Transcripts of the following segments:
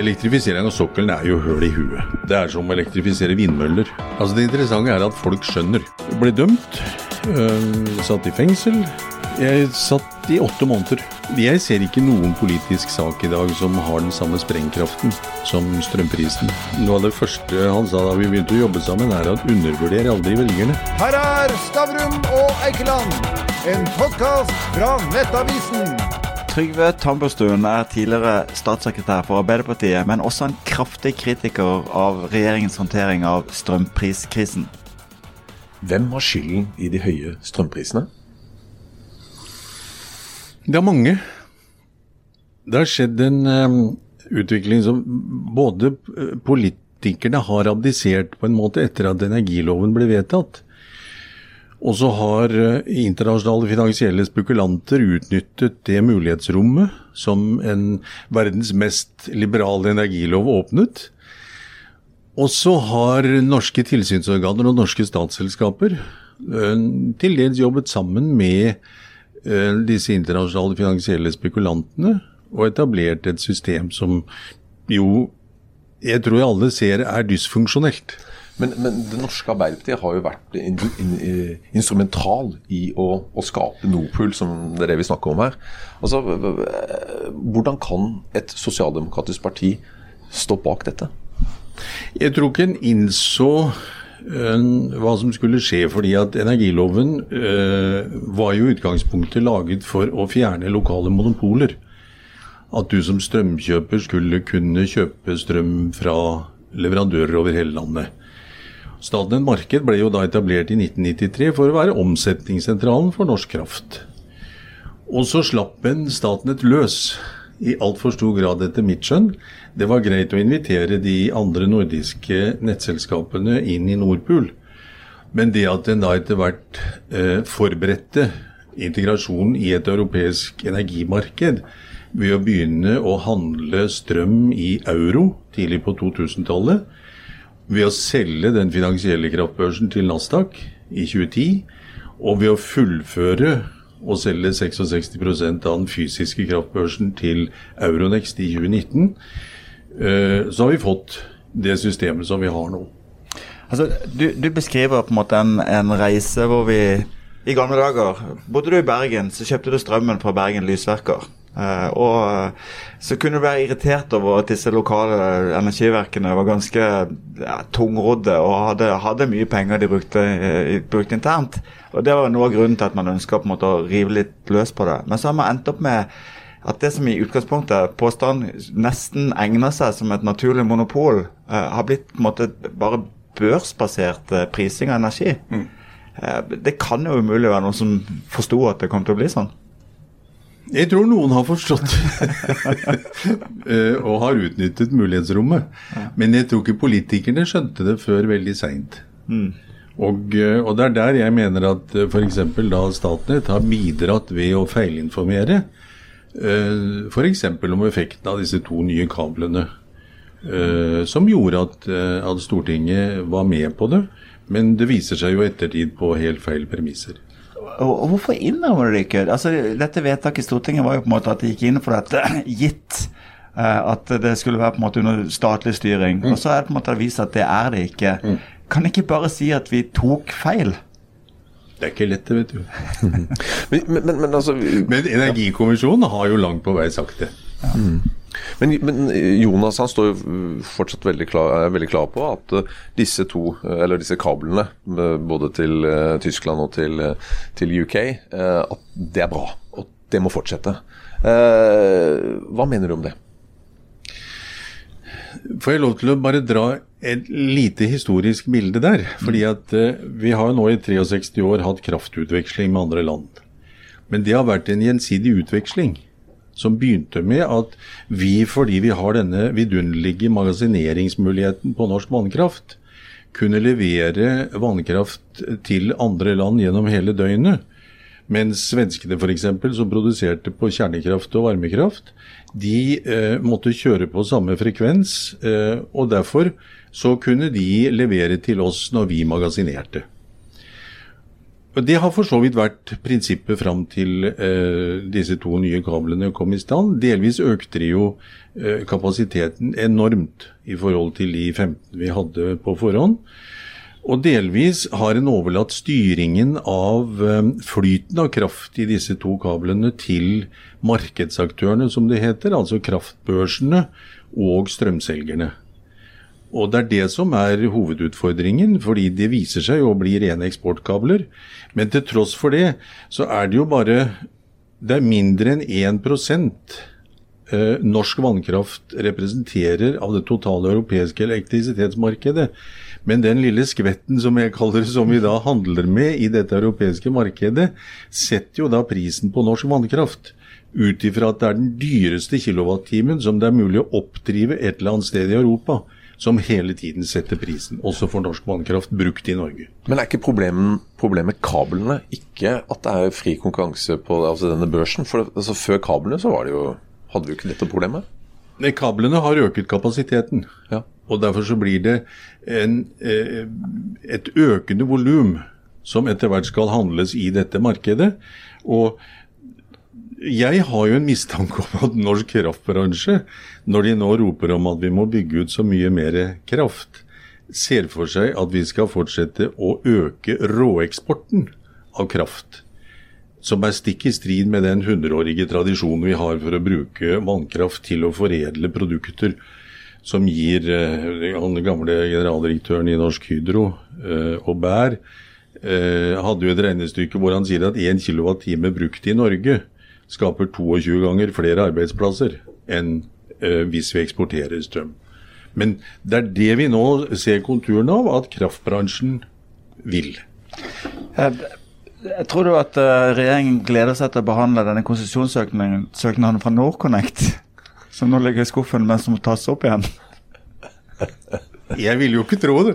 Elektrifisering av sokkelen er jo høl i huet. Det er som å elektrifisere vindmøller. Altså Det interessante er at folk skjønner. Ble dømt, øh, satt i fengsel. Jeg satt i åtte måneder. Jeg ser ikke noen politisk sak i dag som har den samme sprengkraften som strømprisen. Noe av det første han sa da vi begynte å jobbe sammen, er at undervurder aldri velgerne. Her er Stavrum og Eikeland, en podkast fra Nettavisen. Trygve Tamberstuen er tidligere statssekretær for Arbeiderpartiet, men også en kraftig kritiker av regjeringens håndtering av strømpriskrisen. Hvem har skylden i de høye strømprisene? Det er mange. Det har skjedd en um, utvikling som både politikerne har abdisert på en måte etter at energiloven ble vedtatt. Og så har internasjonale finansielle spekulanter utnyttet det mulighetsrommet som en verdens mest liberale energilov åpnet. Og så har norske tilsynsorganer og norske statsselskaper til dels jobbet sammen med disse internasjonale finansielle spekulantene og etablert et system som jo jeg tror alle ser er dysfunksjonelt. Men, men, det norske Arbeiderpartiet har jo vært in, in, in, instrumental i å, å skape Nordpool, som det er det vi snakker om her. Altså, Hvordan kan et sosialdemokratisk parti stå bak dette? Jeg tror ikke en innså hva som skulle skje, fordi at energiloven øh, var jo utgangspunktet laget for å fjerne lokale monopoler. At du som strømkjøper skulle kunne kjøpe strøm fra leverandører over hele landet. Statnett Marked ble jo da etablert i 1993 for å være omsetningssentralen for norsk kraft. Og så slapp en Statnett løs, i altfor stor grad etter mitt skjønn. Det var greit å invitere de andre nordiske nettselskapene inn i Nordpool. Men det at en da etter hvert eh, forberedte integrasjonen i et europeisk energimarked ved å begynne å handle strøm i euro tidlig på 2000-tallet, ved å selge den finansielle kraftbørsen til Nasdaq i 2010, og ved å fullføre og selge 66% av den fysiske kraftbørsen til Euronext i 2019, så har vi fått det systemet som vi har nå. Altså, du, du beskriver på en måte en, en, reise hvor vi i gamle dager Bodde du i Bergen, så kjøpte du strømmen fra Bergen Lysverker. Uh, og så kunne du være irritert over at disse lokale energiverkene var ganske ja, tungrodde og hadde, hadde, mye penger de brukte, uh, brukte, internt. Og Det var noe av grunnen til at man ønska å rive litt løs på det. Men så har man endt opp med at det som i utgangspunktet påstand nesten egner seg som et naturlig monopol, uh, har blitt på en måte bare børsbasert prising av energi. Mm. det kan jo umulig være noen som forsto at det kom til å bli sånn. Jeg tror noen har forstått og har utnyttet mulighetsrommet. Men jeg tror ikke politikerne skjønte det før veldig seint. Mm. Og, og, det er der jeg mener at f.eks. da Statnett har bidratt ved å feilinformere. F.eks. om effekten av disse to nye kablene. Som gjorde at, at Stortinget var med på det. Men det viser seg jo ettertid på helt feil premisser. Og, hvorfor innrømmer du det ikke? Altså, dette vedtaket i Stortinget var jo på en måte at de gikk inn for dette, gitt uh, at det skulle være på en måte under statlig styring. Mm. Og så er det på en måte vist at det er det ikke. Mm. Kan ikke bare si at vi tok feil? Det er ikke lett, det, vet du. men, men, men, altså, men Energikommisjonen har jo langt på vei sagt det. Ja. Mm. Men, men, Jonas han står jo fortsatt veldig klar, er veldig klar på at uh, disse to, eller disse kablene, både til Tyskland og til, til UK, at det er bra. Og det må fortsette. hva mener du om det? Får jeg lov til å bare dra et lite historisk bilde der? Fordi at vi har jo nå i 63 år hatt kraftutveksling med andre land. Men det har vært en gjensidig utveksling som begynte med at vi, fordi vi har denne vidunderlige magasineringsmuligheten på norsk vannkraft, kunne levere vannkraft til andre land gjennom hele døgnet. Mens svenskene f.eks., som produserte på kjernekraft og varmekraft, de eh, måtte kjøre på samme frekvens, eh, og derfor så kunne de levere til oss når vi magasinerte. Det har for så vidt vært prinsippet fram til eh, disse to nye kablene kom i stand. Delvis økte de jo eh, kapasiteten enormt i forhold til de 15 vi hadde på forhånd. Og delvis har en overlatt styringen av eh, flyten av kraft i disse to kablene til markedsaktørene, som det heter, altså kraftbørsene og strømselgerne. Og det er det som er hovedutfordringen, fordi det viser seg å bli rene eksportkabler. Men til tross for det, så er det jo bare Det er mindre enn 1 eh, norsk vannkraft representerer av det totale europeiske elektrisitetsmarkedet. Men den lille skvetten som jeg kaller det, som vi da handler med i dette europeiske markedet, setter jo da prisen på norsk vannkraft. Ut ifra at det er den dyreste kilowattimen som det er mulig å oppdrive et eller annet sted i Europa som hele tiden setter prisen, også for norsk vannkraft, brukt i Norge. Men er ikke problemet, problemet kablene, ikke at det er fri konkurranse på altså denne børsen? For altså, Før kablene så var det jo, hadde vi jo ikke dette problemet? Nei, Kablene har øket kapasiteten. Ja. Og derfor så blir det en, eh, et økende volum som etter hvert skal handles i dette markedet. Og jeg har jo en mistanke om at norsk kraftbransje, når de nå roper om at vi må bygge ut så mye mer kraft, ser for seg at vi skal fortsette å øke råeksporten av kraft. Som er stikk i strid med den hundreårige tradisjonen vi har for å bruke vannkraft til å foredle produkter som gir eh, Den gamle generaldirektøren i Norsk Hydro, og Aubert, eh, hadde jo et regnestykke hvor han sier at 1 kWt brukt i Norge skaper 22 ganger flere arbeidsplasser enn eh, hvis vi eksporterer strøm. Men det er det vi nå ser konturene av at kraftbransjen vil. Jeg, tror du at uh, regjeringen gleder seg til å behandle denne konsesjonssøknaden fra NorthConnect, som nå ligger i skuffen, men som må tas opp igjen? Jeg vil jo ikke tro det.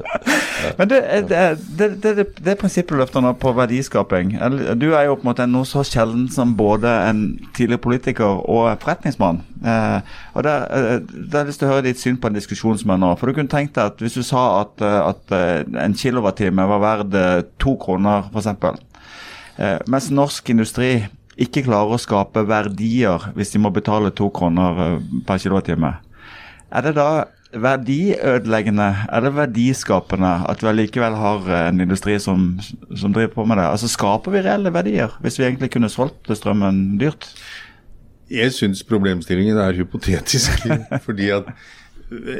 Men det, det, det, det, det prinsippet løfter nå på verdiskaping. Du er jo på en måte noe så sjelden som både en tidligere politiker og forretningsmann. Eh, og det, eh, har jeg lyst til å høre ditt syn på en diskusjon som er nå. For du kunne tenkt deg at hvis du sa at, eh, at en kilowattime var verd to kroner, f.eks. Eh, mens norsk industri ikke klarer å skape verdier hvis de må betale to kroner per kilowattime. Er det da verdiødeleggende eller verdiskapende at vi allikevel har en industri som, som, driver på med det? Altså Skaper vi reelle verdier hvis vi egentlig kunne solgt strømmen dyrt? Jeg syns problemstillingen er hypotetisk. fordi at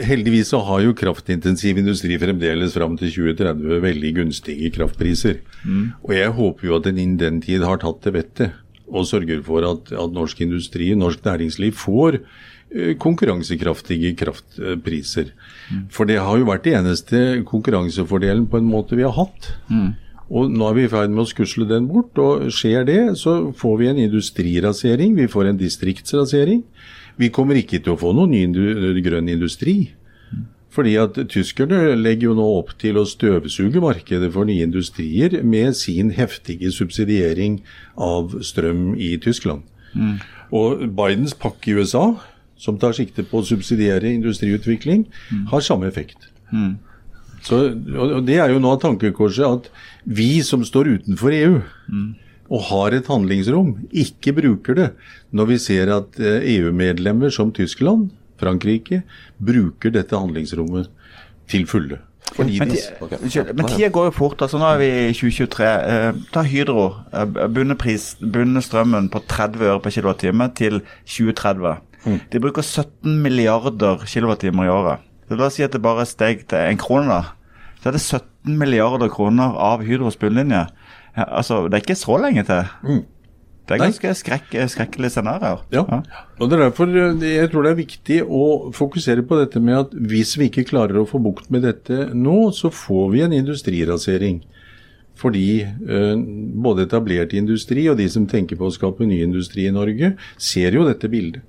Heldigvis så har jo kraftintensiv industri fremdeles fram til 2030 veldig gunstige kraftpriser. Mm. Og jeg håper jo at den innen den tid har tatt til vettet og sørger for at, at norsk industri, norsk næringsliv, får Eh, konkurransekraftige kraftpriser. Mm. For det har jo vært det eneste konkurransefordelen på en måte vi har hatt. Mm. Og nå er vi i ferd med å skusle den bort, og skjer det, så får vi en industrirasering. Vi får en distriktsrasering. Vi kommer ikke til å få noen ny grønn industri. Fordi at tyskerne legger jo nå opp til å støvsuge markedet for nye industrier med sin heftige subsidiering av strøm i Tyskland. Mm. Og Bidens pakke i USA som tar sikte på å subsidiere industriutvikling, mm. har samme effekt. Mm. Så, og Det er jo nå tankekorset at vi som står utenfor EU mm. og har et handlingsrom, ikke bruker det når vi ser at EU-medlemmer eh, e som Tyskland, Frankrike, bruker dette handlingsrommet til fulle. Men, okay. men tida går jo fort. altså Nå er vi i 2023. Eh, ta Hydro. Eh, bundet strømmen på 30 øre per kWt til 2030. Mm. De bruker 17 milliarder kWt i året. Så La oss si at det bare steg til en krone. da. Så er det 17 milliarder kroner av Hydros bunnlinje. Ja, altså, det er ikke så lenge til. Mm. Det er ganske skrekk, skrekkelige scenarioer. Ja. ja. og det er derfor eh, jeg tror det er viktig å fokusere på dette med at hvis vi ikke klarer å få bukt med dette nå, så får vi en industrirasering. Fordi uh, både etablert industri og de som tenker på å skape ny industri i Norge, ser jo dette bildet.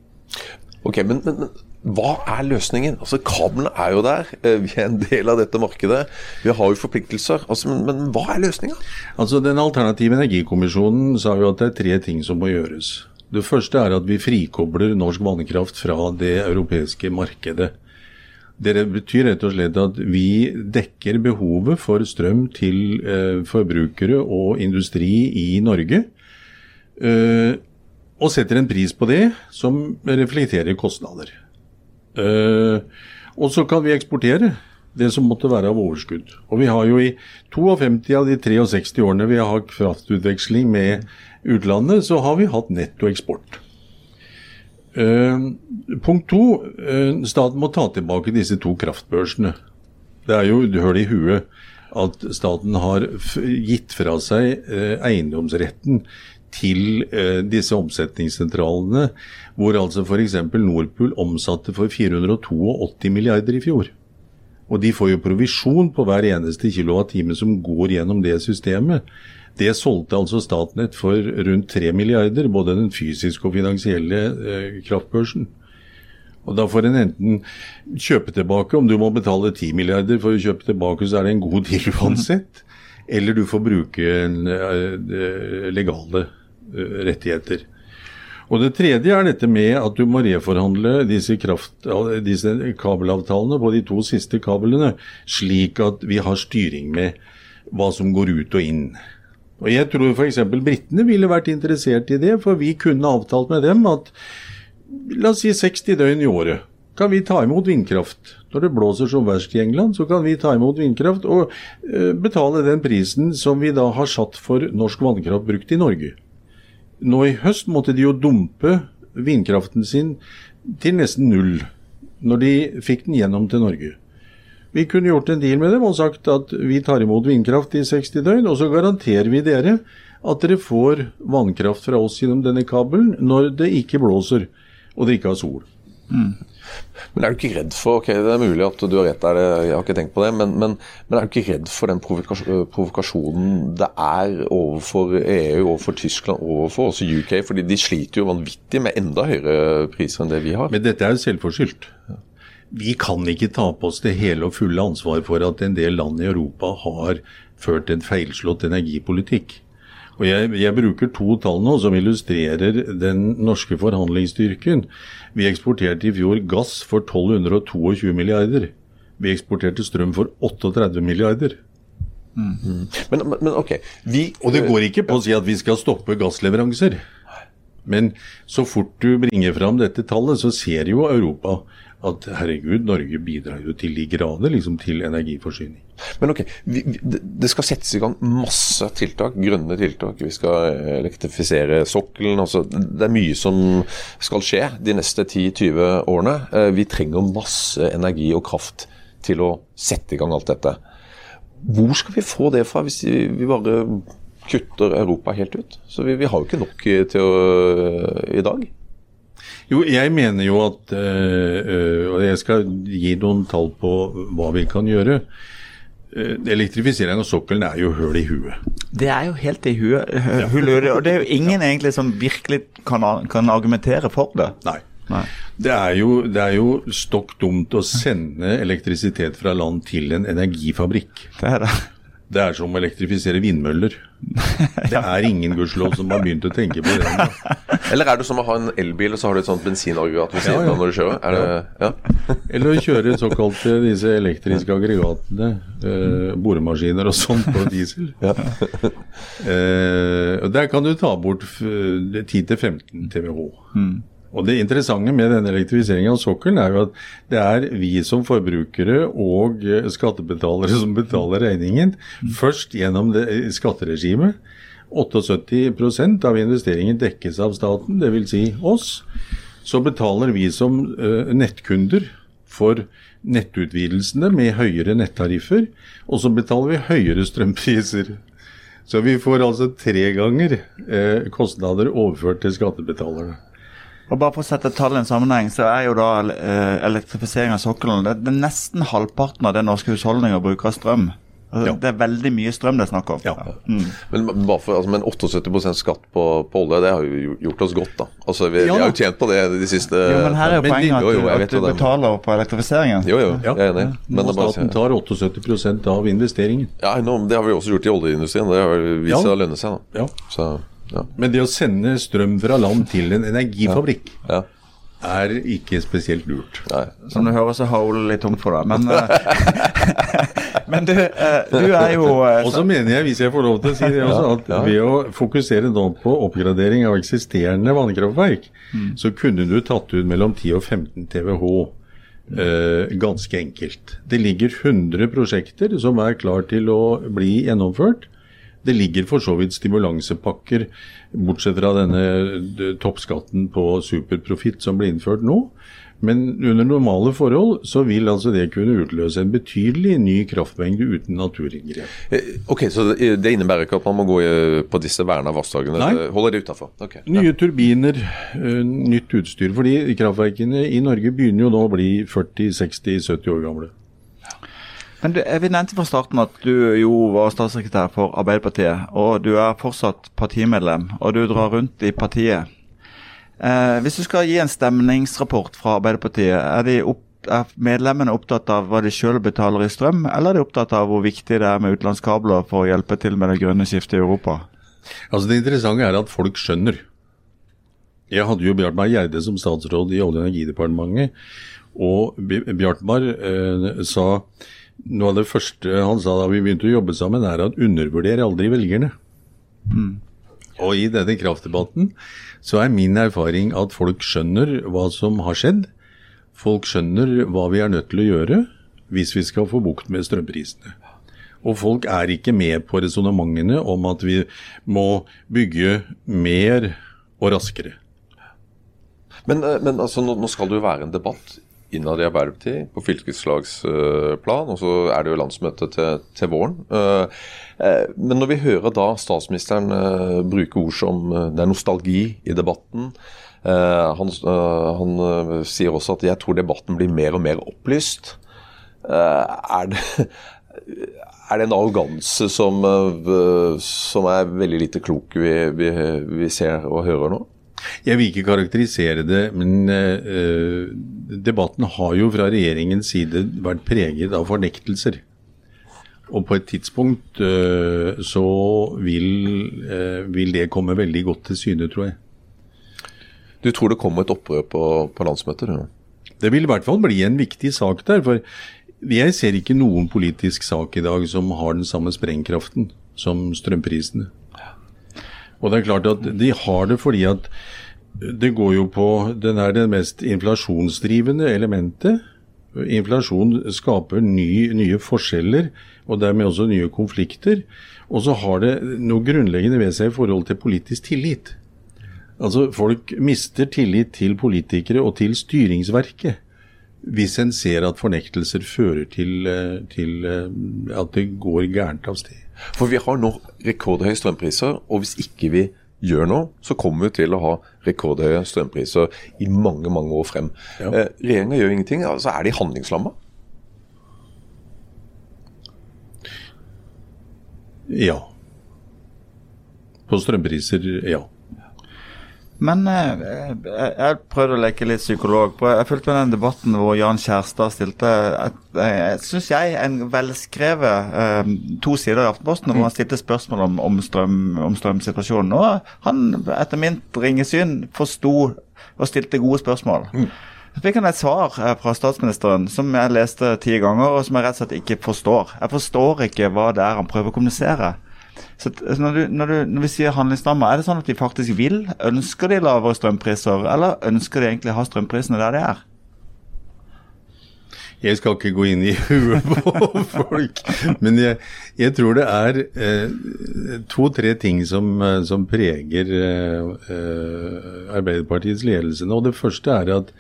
Ok, men, men, men, hva er løsningen? Altså, Kablene er jo der, eh, vi er en del av dette markedet. Vi har jo forpliktelser. Altså, men, men, hva er løsninga? Altså, Den alternative energikommisjonen sa jo at det er tre ting som må gjøres. Det første er at vi frikobler norsk vannkraft fra det europeiske markedet. Det betyr rett og slett at vi dekker behovet for strøm til eh, forbrukere og industri i Norge. Eh, og setter en pris på det som reflekterer kostnader. Eh, og så kan vi eksportere det som måtte være av overskudd. Og vi har jo i 52 av de 63 årene vi har hatt kraftutveksling med utlandet, så har vi hatt nettoeksport. Uh, punkt to. Uh, staten må ta tilbake disse to kraftbørsene. Det er jo hull i huet at staten har gitt fra seg eh, eiendomsretten til disse omsetningssentralene, hvor altså f.eks. Nordpool omsatte for 482 milliarder i fjor. Og de får jo provisjon på hver eneste kilowattime som går gjennom det systemet. Det solgte altså Statnett for rundt 3 milliarder, både den fysiske og finansielle eh, kraftbørsen. Og Da får en enten kjøpe tilbake, om du må betale 10 milliarder for å kjøpe tilbake, så er det en god deal uansett. Eller du får bruke en, eh, legale eh, rettigheter. Og Det tredje er dette med at du må reforhandle disse, kraft, disse kabelavtalene på de to siste kablene, slik at vi har styring med hva som går ut og inn. Og Jeg tror f.eks. britene ville vært interessert i det, for vi kunne avtalt med dem at la oss si 60 døgn i året kan vi ta imot vindkraft. Når det blåser som verst i England, så kan vi ta imot vindkraft og uh, betale den prisen som vi da har satt for norsk vannkraft brukt i Norge. Nå i høst måtte de jo dumpe vindkraften sin til nesten null når de fikk den gjennom til Norge. Vi kunne gjort en deal med dem og sagt at vi tar imot vindkraft i 60 døgn, og så garanterer vi dere at dere får vannkraft fra oss gjennom denne kabelen når det ikke blåser og det ikke har sol. Mm. Men er du ikke redd for ok, Det er mulig at du har rett der, jeg har ikke tenkt på det, men, men, men er du ikke redd for den provokasjonen det er overfor EU, overfor Tyskland, overfor også UK? fordi de sliter jo vanvittig med enda høyere priser enn det vi har. Men dette er jo selvforskyldt. Vi kan ikke ta på oss det hele og fulle ansvar for at en del land i Europa har ført en feilslått energipolitikk. Og jeg, jeg, bruker to tall nå som illustrerer den norske forhandlingsstyrken. Vi eksporterte i fjor gass for 1222 milliarder. Vi eksporterte strøm for 38 milliarder. Mm. Men, men, ok vi, Og det går ikke på å si at vi skal stoppe gassleveranser. Men så fort du bringer fram dette tallet, så ser jo Europa at herregud, Norge bidrar jo til de grader liksom, til energiforsyning. Men ok, vi, Det skal settes i gang masse tiltak, grønne tiltak. Vi skal elektrifisere sokkelen. altså Det er mye som skal skje de neste 10-20 årene. Eh, vi trenger masse energi og kraft til å sette i gang alt dette. Hvor skal vi få det fra hvis vi bare kutter Europa helt ut? Så Vi, vi har jo ikke nok til å, i dag. Jo, jeg mener jo at øh, Og jeg skal gi noen tall på hva vi kan gjøre. Øh, elektrifisering av sokkelen er jo høl i huet. Det er jo helt i huet. Hullet, og det er jo ingen egentlig som virkelig kan, kan argumentere for det. Nei. Nei. Det, er jo, det er jo stokk dumt å sende elektrisitet fra land til en energifabrikk. Det er det. Det er som å elektrifisere vindmøller. Det er ingen gudskjelov som har begynt å tenke på det. Eller er det som å ha en elbil og så har du et sånt bensinaggregat ved siden av når du kjører? Det, ja. Eller å kjøre såkalte disse elektriske aggregatene, eh, boremaskiner og sånn på diesel. eh, og Der kan du ta bort 10-15 TWh. Mm. Og Det interessante med denne elektrifiseringen av sokkelen er jo at det er vi som forbrukere og eh, skattebetalere som betaler regningen. Først gjennom skatteregimet. 78% av investeringen dekkes av staten, dvs. Si oss. Så betaler vi som uh, nettkunder for nettutvidelsene med høyere nettariffer, og så betaler vi høyere strømpriser. Så vi får altså tre ganger kostnader overført til skattebetalerne. Og bare for å sette tall i en sammenheng, så er jo da eh, elektrifisering av sokkelen det, det er nesten halvparten av det norske husholdninger bruker av strøm. Altså, ja. Det er veldig mye strøm det er snakk om. Ja. Mm. Men, for, altså, men 78% skatt på, på, olje, det har jo gjort oss godt, da. Altså, vi, ja, vi har jo tjent på det de siste Jo, Men her er jo poenget at, jo, jo, at, du betaler på elektrifiseringen. Jo, jo, jeg er enig. Men og staten tar 78% av investeringen. Ja, no, Det har vi også gjort i oljeindustrien. Det har vist seg å lønne seg. da. Ja. Så ja. Men det å sende strøm fra land til en energifabrikk, ja. er ikke spesielt lurt. Nei. Som du hører, så har Ole litt tungt for det. Men, eh, men du, eh, du er jo eh, Og så mener jeg, hvis jeg får lov til å si det også, at Ja, ja. ved å fokusere nå på oppgradering av eksisterende vannkraftverk, så kunne du tatt ut mellom 10 og 15 TWh. Uh, ganske enkelt. Det ligger 100 prosjekter som er klar til å bli gjennomført. Det ligger for så vidt stimulansepakker, bortsett fra denne toppskatten på superprofitt som ble innført nå. Men under normale forhold så vil altså det kunne utløse en betydelig ny kraftmengde uten naturinngrep. Eh, Ok, Så det innebærer ikke at man må gå på disse verna vassdragene? Nei. Holder det utafor? Nye Ja. Turbiner, eh, nytt utstyr. Fordi kraftverkene i Norge begynner jo nå å bli 40-60-70 år gamle. Men du, Vi nevnte fra starten at du jo var statssekretær for Arbeiderpartiet. Og du er fortsatt partimedlem, og du drar rundt i partiet. Eh, hvis du skal gi en stemningsrapport fra Arbeiderpartiet, er, opp, er medlemmene opptatt av hva de sjøl betaler i strøm, eller er de opptatt av hvor viktig det er med utenlandskabler for å hjelpe til med det grønne skiftet i Europa? Altså Det interessante er at folk skjønner. Jeg hadde jo Bjartmar Gjerde som statsråd i Olje- og energidepartementet. Og Bjartmar eh, sa Noe av det første han sa da vi begynte å jobbe sammen, er at undervurder aldri velgerne. Og i denne kraftdebatten så er min erfaring at folk skjønner hva som har skjedd. Folk skjønner hva vi er nødt til å gjøre hvis vi skal få bukt med strømprisene. Og folk er ikke med på resonnementene om at vi må bygge mer og raskere. Men, eh, men altså, nå, nå skal det jo være en debatt innad i Arbeiderpartiet på fylkeslagsplan, og så er det jo landsmøte til, til våren. Eh, eh, Men når vi hører da statsministeren eh, bruke ord som det er nostalgi i debatten Han, han sier også at 'jeg tror debatten blir mer og mer opplyst'. Er det, er det en arroganse som, som er veldig lite klok vi, vi, vi ser og hører nå? Jeg vil ikke karakterisere det, men eh, debatten har jo fra regjeringens side vært preget av fornektelser. Og på et tidspunkt eh, så vil, eh, vil det komme veldig godt til syne, tror jeg. Du tror det kommer et opprør på, på landsmøtet? Ja. Det vil i hvert fall bli en viktig sak der. For jeg ser ikke noen politisk sak i dag som har den samme sprengkraften som strømprisene. Og det er klart at de har det fordi at det går jo på Den er det mest inflasjonsdrivende elementet. Inflasjon skaper ny, nye forskjeller, og dermed også nye konflikter. Og så har det noe grunnleggende ved seg i forhold til politisk tillit. Altså, Folk mister tillit til politikere og til styringsverket hvis en ser at fornektelser fører til, eh, til eh, at det går gærent av sted. For vi har nå rekordhøye strømpriser, og hvis ikke vi gjør noe, så kommer vi til å ha rekordhøye strømpriser i mange mange år frem. Ja. Eh, Regjeringa gjør ingenting, altså er de handlingslamma? Ja. På strømpriser, ja. Men eh, jeg, prøvde å leke litt psykolog. på Jeg fulgte med den debatten hvor Jan Kjærstad stilte et, eh, synes jeg, en velskrevet eh, to sider i Aftenposten hvor han stilte spørsmål om, om, strøm, om strømsituasjonen. Og han, etter mitt ringe syn, forsto og stilte gode spørsmål. Så fikk han et svar fra statsministeren som jeg leste ti ganger, og som jeg rett og slett ikke forstår. Jeg forstår ikke hva det er han prøver å kommunisere. Så altså, når, du, når, du, når vi sier handlingslamma, er det sånn at de faktisk vil? Ønsker de lavere strømpriser, eller ønsker de egentlig å ha strømprisene der de er? Jeg skal ikke gå inn i huet på folk, men jeg, jeg tror det er eh, to-tre ting som, eh, som preger eh, eh, Arbeiderpartiets ledelse nå. Det første er at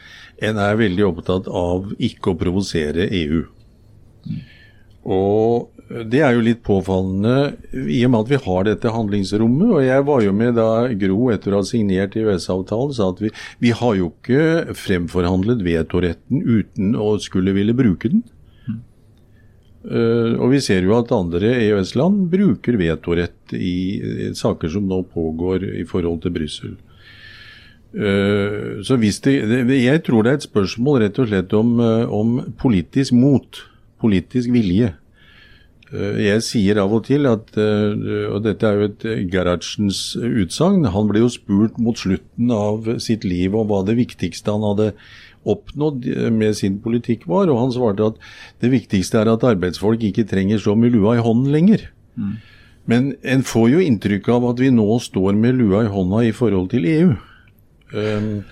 en er veldig opptatt av ikke å provosere EU. Og det er jo litt påfallende i og med at vi har dette handlingsrommet. Og jeg var jo med da Gro etter å ha signert EØS-avtalen sa at vi, vi har jo ikke fremforhandlet vetoretten uten å skulle ville bruke den. Eh, og vi ser jo at andre EØS-land bruker vetorett i, saker som nå pågår i forhold til Brussel. Uh, så hvis det, Jeg tror det er et spørsmål rett og slett om, eh, om politisk mot, politisk vilje. Eh, Jeg sier av og til at, eh, og dette er jo et eh, Gerhardsens utsagn, han ble jo spurt mot slutten av sitt liv om hva det viktigste han hadde oppnådd med sin politikk var, og han svarte at det viktigste er at arbeidsfolk ikke trenger så med lua i hånden lenger. Men en får jo inntrykk av at vi nå står med lua i hånda i forhold til EU. Um,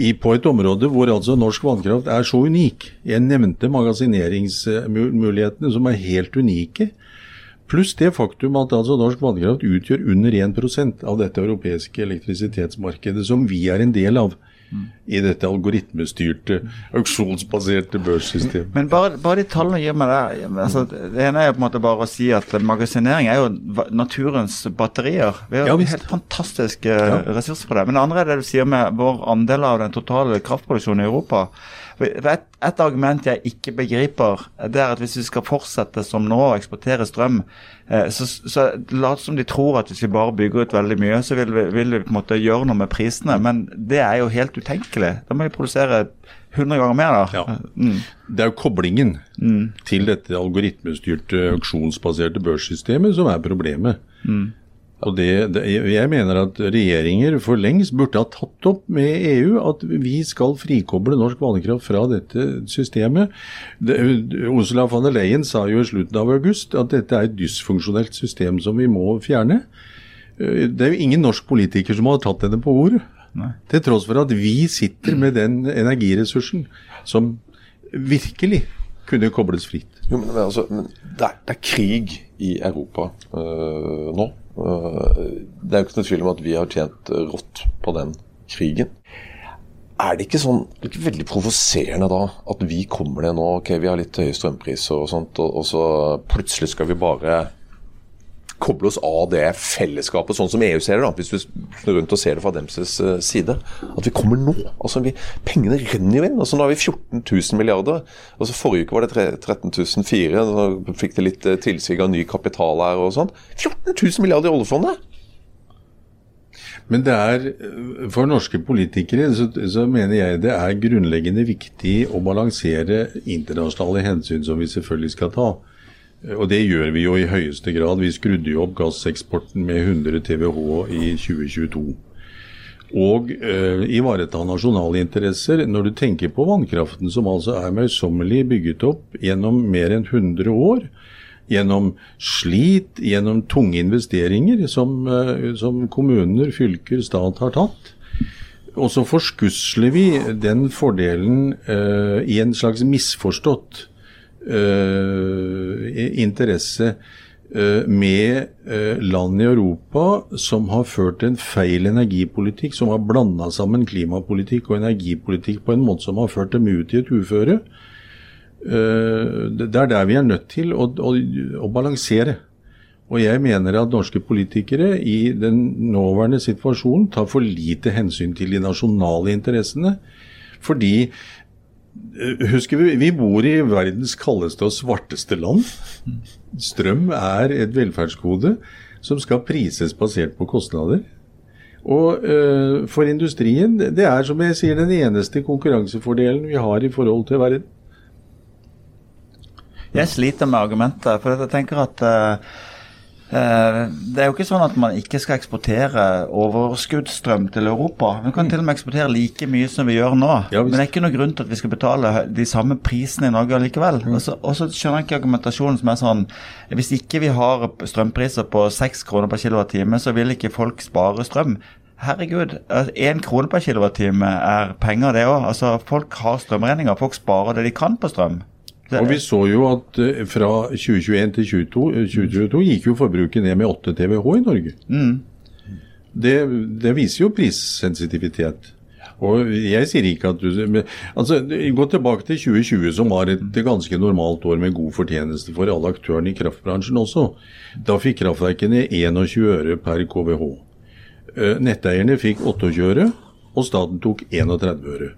i, på et område hvor altså norsk vannkraft er så unik. Jeg nevnte magasineringsmulighetene som er helt unike. Pluss det faktum at altså norsk vannkraft utgjør under 1% av dette europeiske elektrisitetsmarkedet, som vi er en del av i dette algoritmestyrte, auksjonsbaserte børssystemet. Men bare, bare de tallene gir meg det. Altså, det ene er jo på en måte bare å si at magasinering er jo naturens batterier. Vi har Ja, helt fantastiske ressurser for det. Men det andre er det du sier med vår andel av den totale kraftproduksjonen i Europa. Et, et argument jeg ikke begriper, det er at hvis vi skal fortsette som nå å eksportere strøm, eh, så, så lat som de tror at hvis vi bare bygger ut veldig mye, så vil vi, vil vi på en måte gjøre noe med prisene. Men det er jo helt utenkelig. Da må vi produsere 100 ganger mer. da. Ja. Mm. Det er jo koblingen til dette algoritmestyrte, auksjonsbaserte børssystemet som er problemet. Og det, det, jeg mener at regjeringer for lengst burde ha tatt opp med EU at vi skal frikoble norsk vannkraft fra dette systemet. Det, Ursula von der Leyen sa jo i slutten av august at dette er et dysfunksjonelt system som vi må fjerne. Det er jo ingen norsk politiker som har tatt henne på ordet. Til tross for at vi sitter med den energiressursen som virkelig kunne kobles fritt. Jo, men, men, altså, men det, er, det er krig i Europa øh, nå. Det er jo ikke noe tvil om at vi har tjent rått på den krigen. Er det ikke sånn det er ikke veldig provoserende da at vi kommer det nå Ok, vi har litt høye strømpriser og sånt, og, og så plutselig skal vi bare koble oss av det fellesskapet, sånn som EU ser det, da, hvis du snur rundt og ser det fra deres eh, side. At vi kommer nå. altså vi, Pengene renner jo inn. altså Nå har vi 14 000 milliarder. altså Forrige uke var det 13 400. Nå fikk det litt tilsvig tilsig av ny kapital her og sånn. 14 000 milliarder i oljefondet! Men det er, øh, for norske politikere så, så mener jeg det er grunnleggende viktig å balansere internasjonale hensyn som vi selvfølgelig skal ta. Og det gjør vi jo i høyeste grad. Vi skrudde jo opp gasseksporten med 100 TWh i 2022. Og eh, ivareta nasjonale interesser. Når du tenker på vannkraften, som altså er møysommelig bygget opp gjennom mer enn 100 år, gjennom slit, gjennom tunge investeringer som, øh, som kommuner, fylker, stat har tatt. Og så forskusler vi den fordelen eh, i en slags misforstått interesse øh, med øh, land i Europa som har ført en feil energipolitikk, som har blanda sammen klimapolitikk og energipolitikk på en måte som har ført dem ut i et uføre. Eh, Det er der vi er nødt til å, å, å balansere. Og jeg mener at norske politikere i den nåværende situasjonen tar for lite hensyn til de nasjonale interessene. Fordi eh, Husker vi, vi bor i verdens kaldeste og svarteste land. Strøm er et velferdsgode som skal prises basert på kostnader. Og øh, for industrien, det er som jeg sier den eneste konkurransefordelen vi har i forhold til verden. Jeg sliter med argumentet, for jeg tenker at eh, eh, det er jo ikke sånn at man ikke skal eksportere overskuddsstrøm til Europa. Vi kan til og med eksportere like mye som vi gjør nå. Ja. Men det er ikke noe grunn til at vi skal betale de samme prisene i Norge likevel. Så- Og så skjønner jeg ikke argumentasjonen som er sånn Hvis ikke vi har strømpriser på 6 kroner per kWt, så vil ikke folk spare strøm. Herregud, én krone per kWt er penger, det òg. Altså, folk har strømregninger. Folk sparer det de kan på strøm. Og vi så jo at eh, fra 2021 til 2022, eh, 2022 gikk jo forbruket ned med 8 TWh i Norge. Det, det viser jo prissensitivitet. Og jeg sier ikke at du altså, Gå tilbake til 2020, som var et ganske normalt år med god fortjeneste for alle aktørene i kraftbransjen også. Da fikk kraftverkene 21 øre per KWH. Eh, Netteierne fikk 28 øre, og staten tok 31 øre.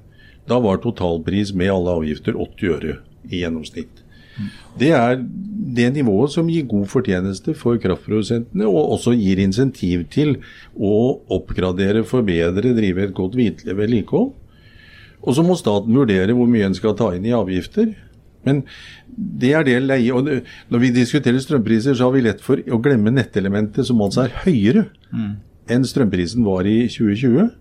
Da var totalpris med alle avgifter 80 øre i gjennomsnitt. Det er det nivået som gir god fortjeneste for kraftprodusentene, og også gir insentiv til å oppgradere, forbedre, drive et godt vedlikehold. Og så må staten vurdere hvor mye en skal ta inn i avgifter. Men det er det leie og Når vi diskuterer strømpriser, så har vi lett for å glemme nettelementet, som altså er høyere enn strømprisen var i 2020.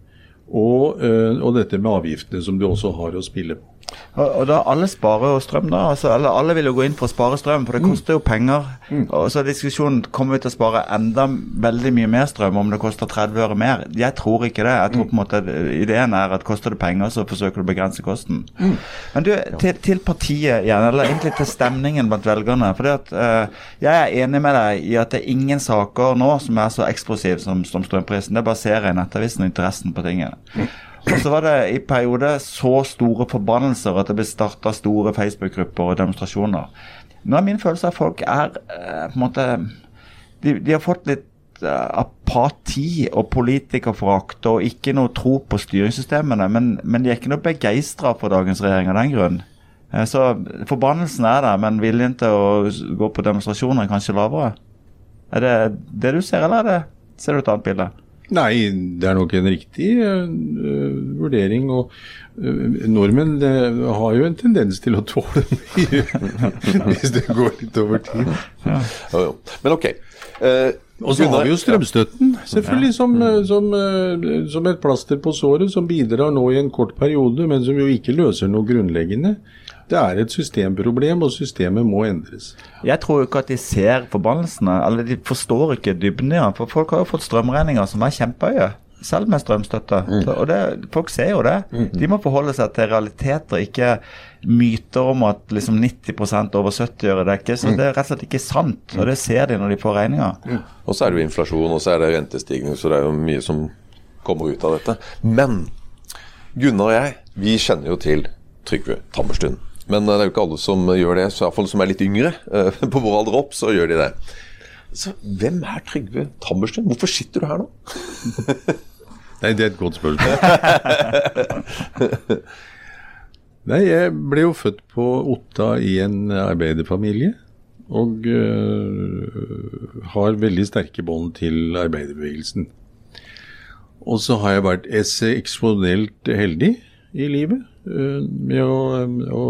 Og, og dette med avgiftene, som du også har å spille på. Og, og da alle sparer jo strøm, da. Altså, alle, alle vil jo gå inn for å spare strøm, for det koster jo penger. Og så er diskusjonen kommer vi til å spare enda veldig mye mer strøm om det koster 30 øre mer. Jeg tror ikke det. Jeg tror på en måte at Ideen er at koster det penger, så forsøker du å begrense kosten. Men du, til, til partiet igjen, eller egentlig til stemningen blant velgerne. For at, eh, jeg er enig med deg i at det er ingen saker nå som er så eksplosive som, som strømprisen. Det baserer jeg Nettavisen og interessen på tingene. Og så var det i perioder så store forbannelser at det ble starta store Facebook-grupper og demonstrasjoner. Nå er min følelse at folk er eh, på en måte de, de har fått litt eh, apati og politikerforakt og ikke noe tro på styringssystemene. Men, men de er ikke noe begeistra for dagens regjering av den grunn. Eh, Så forbannelsen er der, men viljen til å gå på demonstrasjoner er kanskje lavere. Er det det du ser, eller er det, ser du et annet bilde? Nei, det er nok en riktig øh, vurdering. Og uh, nordmenn uh, har jo en tendens til å tåle mye hvis det går litt over tid. Ja. Ja, Men ok. Og så har vi jo strømstøtten, selvfølgelig, som, øh, som, som et plaster på såret, som bidrar nå i en kort periode, men som jo ikke løser noe grunnleggende. Det er et systemproblem, og systemet må endres. Jeg tror ikke at de ser forbannelsene, eller de forstår ikke dybden i den. For folk har jo fått strømregninger som er kjempehøye, selv med strømstøtte. Mm. Og det, folk ser jo det. De må forholde seg til realiteter, ikke myter om at liksom 90% over 70 øre dekkes. Så det er rett og slett ikke sant, og det ser de når de får regninger. Og så er det jo inflasjon, og så er det rentestigning, så det er jo mye som kommer ut av dette. Men Gunnar og jeg, vi kjenner jo til Trygve Tammerstuen. Men det er jo ikke alle som gjør det, så i hvert fall som er litt yngre. eh, På vår alder opp, så gjør de det. Så hvem er Trygve Tammerstuen? Hvorfor sitter du her nå? Nei, det er et godt spørsmål. Nei, jeg ble jo født på Otta i en arbeiderfamilie. Og øh, har veldig sterke bånd til arbeiderbevegelsen. Og så har jeg vært eksponelt heldig i livet med å, å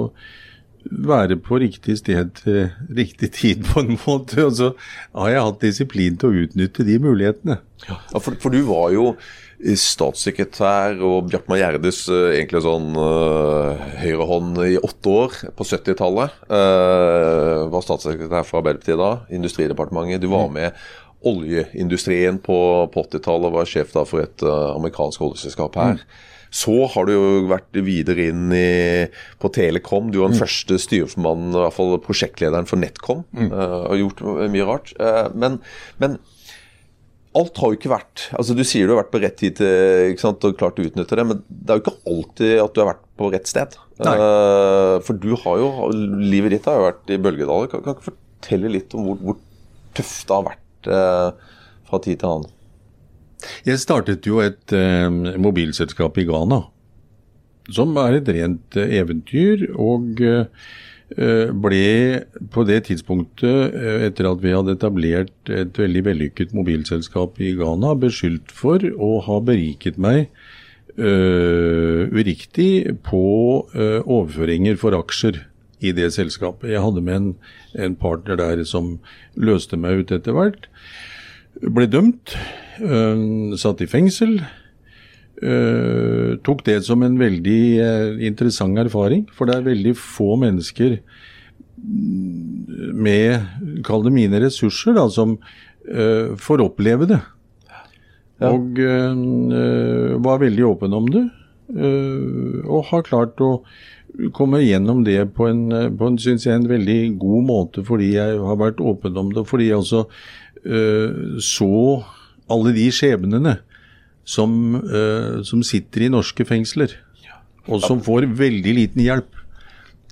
være på riktig sted til riktig tid, på en måte. Og så har jeg hatt disiplin til å utnytte de mulighetene. Ja, for, for du var jo eh, statssekretær og Bjartmar Gjerdes eh, egentlig sånn uh, høyrehånd i åtte år på 70-tallet. Uh, var statssekretær for Arbeiderpartiet da, Industridepartementet. Du var med oljeindustrien på, på 80-tallet, var sjef da for et uh, amerikansk oljeselskap her. Så har du jo vært videre inn i, på Telekom. Du var den første styreformannen, i hvert fall prosjektlederen for NetCom. eh, og gjort mye rart. Eh, men, men alt har jo ikke vært altså Du sier du har vært på rett tid til, ikke sant, og klart å utnytte det, men det er jo ikke alltid at du har vært på rett sted. Eh, for du har jo, livet ditt har jo vært i bølgedaler. Kan, kan ikke fortelle litt om hvor, hvor tøft det har vært uh, fra tid til annen? Jeg startet jo et eh, mobilselskap i Ghana, som er et rent eh, eventyr. Og eh, ble på det tidspunktet, eh, etter at vi hadde etablert et veldig vellykket mobilselskap i Ghana, beskyldt for å ha beriket meg eh, uriktig på eh, overføringer for aksjer i det selskapet. Jeg hadde med en, en partner der som løste meg ut etter hvert ble dømt, øh, satt i fengsel. øh, tok det som en veldig øh, interessant erfaring, for det er veldig få mennesker med, kall det mine ressurser, da, som får oppleve det. Og øh, var veldig åpen om det, øh, og har klart å komme gjennom det på en, på en synes jeg, en veldig god måte, fordi jeg har vært åpen om det, fordi jeg også så alle de skjebnene som, øh, som sitter i norske fengsler, og som får veldig liten hjelp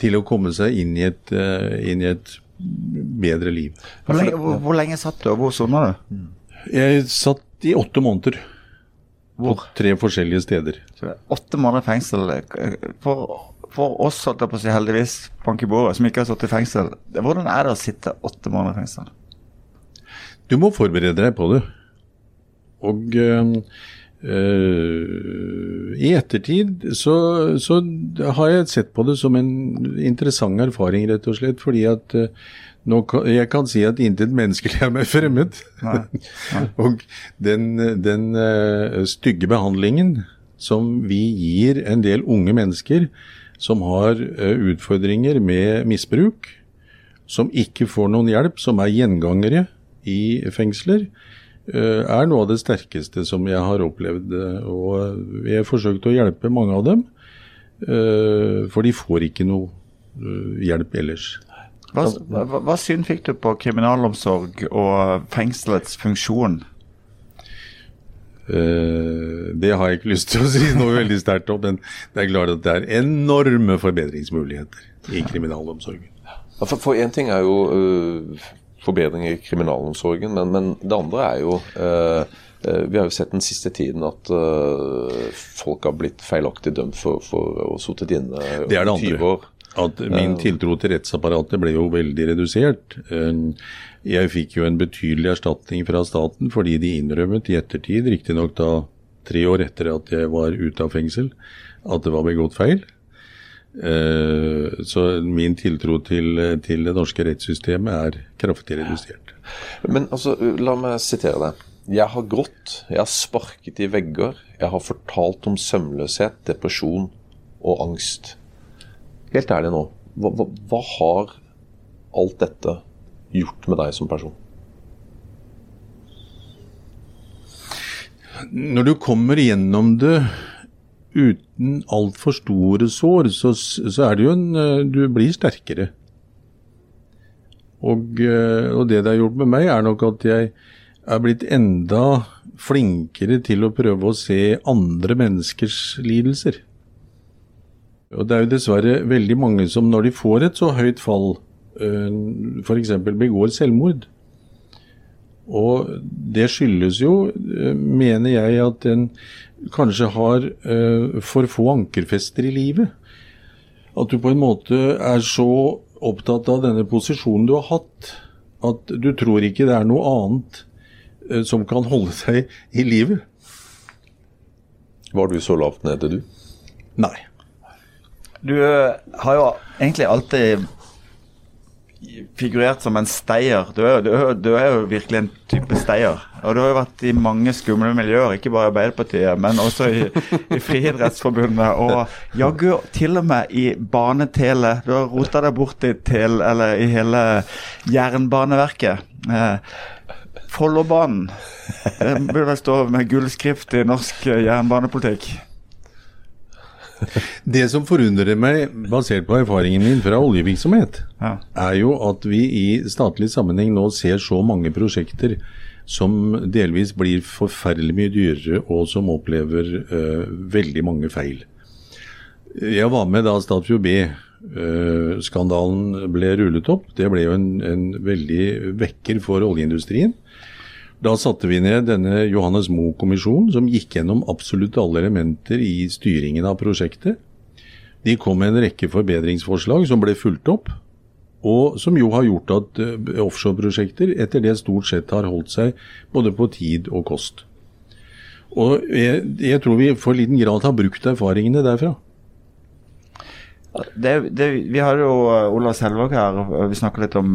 til å komme seg inn i et, øh, inn i et bedre liv. Hvor lenge, hvor, hvor lenge satt du, og hvor sona du? Jeg satt i åtte måneder Hvor? på tre forskjellige steder. Så Åtte måneder fengsel. For, for oss, holdt jeg på å si, heldigvis, bank i bordet, som ikke har sittet i fengsel. Hvordan er det å sitte åtte måneder i fengsel? Du må forberede deg på det. Og øh, øh, I ettertid så, så, har jeg sett på det som en interessant erfaring, rett og slett. Fordi at øh, nå kan, jeg kan si at intet menneskelig er meg fremmed. Nei. Nei. og den, den stygge behandlingen som vi gir en del unge mennesker som har utfordringer med misbruk, som ikke får noen hjelp, som er gjengangere i fengsler, Eh, er noe av det sterkeste som jeg har opplevd. Eh, og jeg har forsøkt å hjelpe mange av dem, eh, for de får ikke noe hjelp ellers. Hva, hva, hva syn fikk du på kriminalomsorg og fengselets funksjon? det har jeg ikke lyst til å si noe veldig sterkt om, men det er klart at det er enorme forbedringsmuligheter i kriminalomsorgen. For én ting er jo forbedringer i kriminalomsorgen. Men, men, det andre er jo eh, eh, Vi har jo sett den siste tiden at eh, folk har blitt feilaktig dømt for, for å ha sittet inne det er det andre. år. At min eh. tiltro til rettsapparatet ble jo veldig redusert. Jeg fikk jo en betydelig erstatning fra staten fordi de innrømmet i ettertid, riktignok da tre år etter at jeg var ute av fengsel, at det var begått feil. Eh, så min tiltro til, til, det norske rettssystemet er kraftig redusert. Men altså, la meg sitere deg. Jeg har grått, jeg har sparket i vegger, jeg har fortalt om søvnløshet, depresjon og angst. Helt ærlig nå, hva, hva, hva har alt dette gjort med deg som person? Når du kommer gjennom det uten altfor store sår, så, så, er det jo en eh, Du blir sterkere. Og, eh, og, det det har gjort med meg, er nok at jeg er blitt enda flinkere til å prøve å se andre menneskers lidelser. Og det er jo dessverre veldig mange som når de får et så høyt fall, eh, f.eks. begår selvmord. Og det skyldes jo, mener jeg, at en kanskje har eh, for få ankerfester i livet. At du på en måte er så opptatt av denne posisjonen du har hatt, at du tror ikke det er noe annet eh, som kan holde seg i livet. Var du så lavt nede, du? Nei. Du uh, har jo egentlig alltid figurert som en steier. Du er, du, du er, jo virkelig en type steier. Og du har jo vært i mange skumle miljøer, ikke bare i Arbeiderpartiet, men også i, i Friidrettsforbundet. Og jaggu til og med i banetele. Du har rota deg bort i, til, eller i hele Jernbaneverket. Eh, Follobanen. Det burde vel stå med gullskrift i norsk jernbanepolitikk. Det som forundrer meg, basert på erfaringen min fra oljevirksomhet, ja. er jo at vi i statlig sammenheng nå ser så mange prosjekter som delvis blir forferdelig mye dyrere, og som opplever uh, veldig mange feil. Jeg var med da Statfjord B-skandalen uh, ble rullet opp. Det ble jo en, en veldig vekker for oljeindustrien. Da satte vi ned denne Johannes Moe-kommisjonen, som gikk gjennom absolutt alle elementer i styringen av prosjektet. De kom med en rekke forbedringsforslag som ble fulgt opp, og som jo har gjort at eh, offshoreprosjekter etter det stort sett har holdt seg både på tid og kost. Og jeg, jeg tror vi for liten grad har brukt erfaringene derfra. Det, det, vi har jo Ola Selvåg her, vi snakker litt om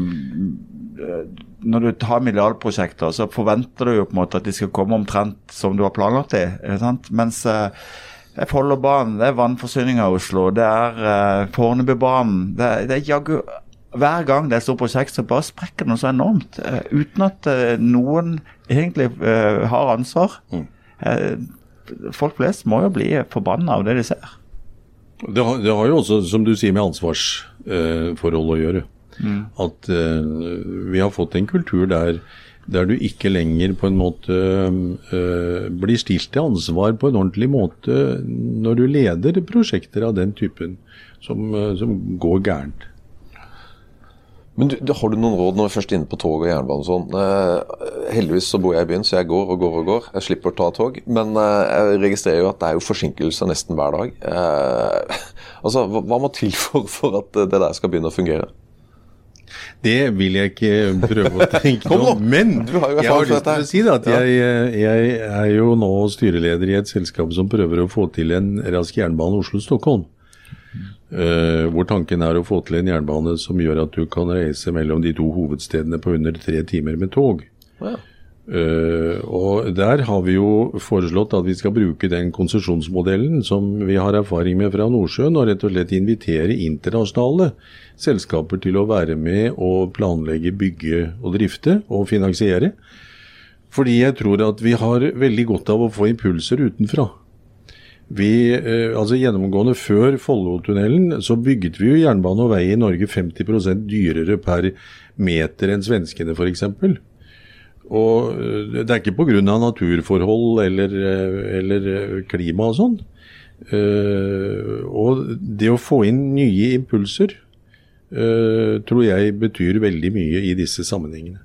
eh, når du tar milliardprosjekter, så forventer du jo på en måte at de skal komme omtrent som du har planlagt de. Sant? Mens eh, Follobanen, det er vannforsyninga i Oslo, det er eh, Fornebubanen det, det er jaggu hver gang det er et stort prosjekt, så bare sprekker det noe så enormt. Uh, uten at uh, noen egentlig uh, har ansvar. Mm. folk flest må jo bli forbanna av det de ser. Det har, det har, jo også, som du sier, med ansvarsforhold å gjøre. Mm. At uh, vi har fått en kultur der, der, du ikke lenger på en måte uh, blir stilt til ansvar på en ordentlig måte når du leder prosjekter av den typen som, uh, som går gærent. Men du, Har du noen råd når vi først er inne på tog og jernbane og sånn? Eh, heldigvis så bor jeg i byen, så jeg går og går og går. Jeg slipper å ta tog. Men eh, jeg registrerer jo at det er jo forsinkelser nesten hver dag. Eh, altså, hva, hva, må til for, for at det der skal begynne å fungere? Det vil jeg ikke prøve å tenke om. Men jeg har lyst til å si at jeg, jeg er jo nå styreleder i et selskap som prøver å få til en rask jernbane Oslo-Stockholm. Uh, hvor tanken er å få til en jernbane som gjør at du kan reise mellom de to hovedstedene på under tre timer med tog. Ja. Eh, og Der har vi jo foreslått at vi skal bruke den konsesjonsmodellen som vi har erfaring med fra Nordsjøen, og rett og slett invitere internasjonale selskaper til å være med og planlegge, bygge og drifte og finansiere. Fordi jeg tror at vi har veldig godt av å få impulser utenfra. Vi, uh, altså Gjennomgående før Follotunnelen så bygget vi jo jernbane og vei i Norge 50% dyrere per meter enn svenskene f.eks. Og eh, det er ikke pga. naturforhold eller, eh, eller eh, klima og sånn. Og det å få inn nye impulser tror jeg betyr veldig mye i disse sammenhengene.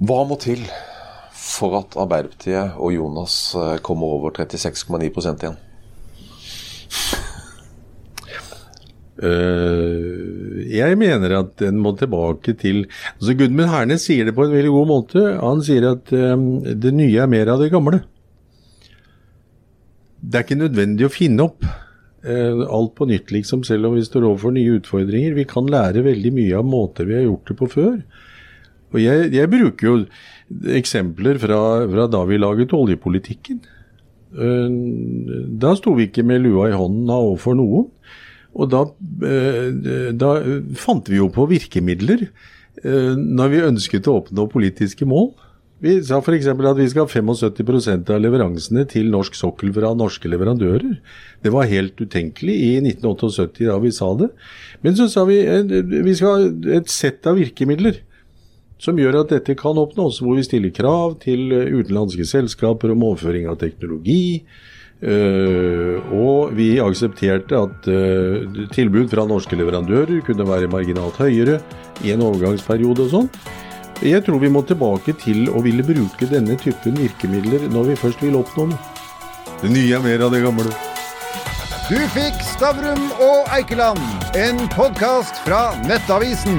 Hva må til for at Arbeiderpartiet og Jonas kommer over 36,9% igjen? Eh, jeg mener at den må tilbake til altså Gudmund Hernes sier det på en veldig god måte. Han sier at eh, det nye er mer av det gamle. Det er ikke nødvendig å finne opp eh, alt på nytt, liksom, selv om vi står overfor nye utfordringer. Vi kan lære veldig mye av måter vi har gjort det på før. Og jeg, jeg bruker jo eksempler fra, fra da vi laget oljepolitikken. Da sto vi ikke med lua i hånden overfor noen. Og da, eh, da fant vi jo på virkemidler eh, når vi ønsket å oppnå politiske mål. Vi sa f.eks. at vi skal ha 75% av leveransene til norsk sokkel fra norske leverandører. Det var helt utenkelig i 1978 da vi sa det. Men så sa vi at vi skal ha et sett av virkemidler som gjør at dette kan oppnås, hvor vi stiller krav til utenlandske selskaper om overføring av teknologi. Øh, og vi aksepterte at øh, tilbud fra norske leverandører kunne være marginalt høyere i en overgangsperiode og sånn. Jeg tror vi må tilbake til å ville bruke denne typen virkemidler når vi først vil oppnå noe. Det nye er mer av det gamle. Du fikk Stavrum og Eikeland, en podkast fra Nettavisen.